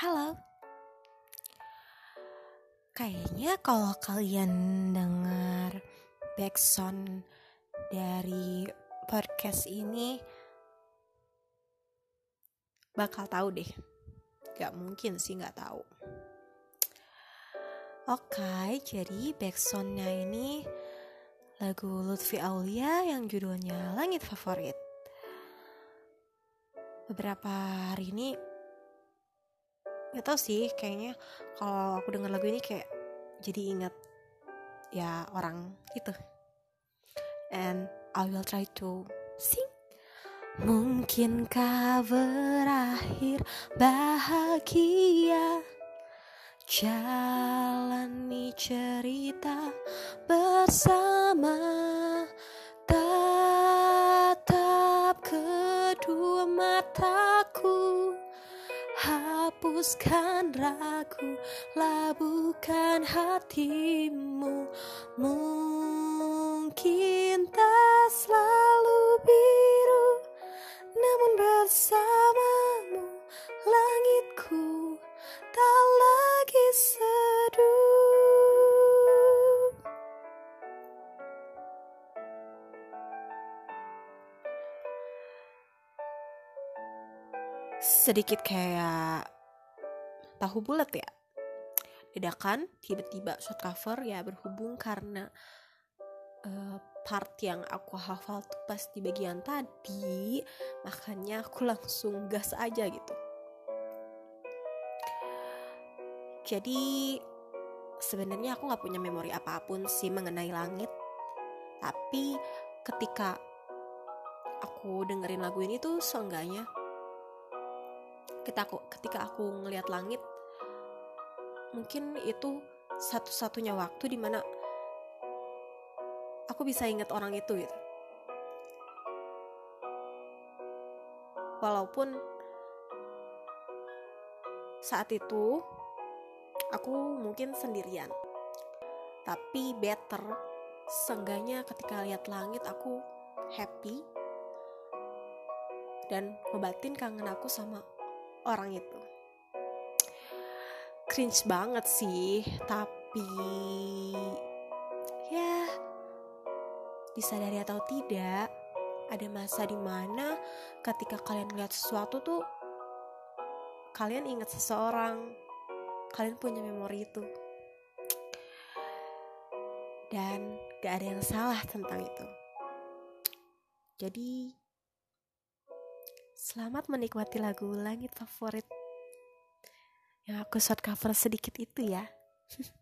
Halo. Kayaknya kalau kalian dengar backsound dari podcast ini bakal tahu deh. Gak mungkin sih gak tahu. Oke, jadi backsoundnya ini lagu Lutfi Aulia yang judulnya Langit Favorit. Beberapa hari ini nggak tau sih kayaknya kalau aku dengar lagu ini kayak jadi ingat ya orang itu. And I will try to sing. Mungkinkah berakhir bahagia? Jalani cerita bersama. Tatap kedua mataku Hapuskan ragu, labuhkan hatimu. Mungkin tak selalu biru Namun bersamamu langitku tak lagi seduh. Sedikit kayak tahu bulat ya? Dadakan tiba-tiba shot cover ya berhubung karena uh, part yang aku hafal tuh pas di bagian tadi makanya aku langsung gas aja gitu. Jadi sebenarnya aku nggak punya memori apa pun sih mengenai langit. Tapi ketika aku dengerin lagu ini tuh seenggaknya ketika aku ketika aku ngelihat langit mungkin itu satu-satunya waktu di mana aku bisa ingat orang itu gitu. Walaupun saat itu aku mungkin sendirian tapi better seenggaknya ketika lihat langit aku happy dan ngebatin kangen aku sama orang itu cringe banget sih tapi ya disadari atau tidak ada masa di mana ketika kalian lihat sesuatu tuh kalian ingat seseorang kalian punya memori itu. Dan gak ada yang salah tentang itu. Jadi Selamat menikmati lagu Langit Favorit yang aku short cover sedikit itu ya.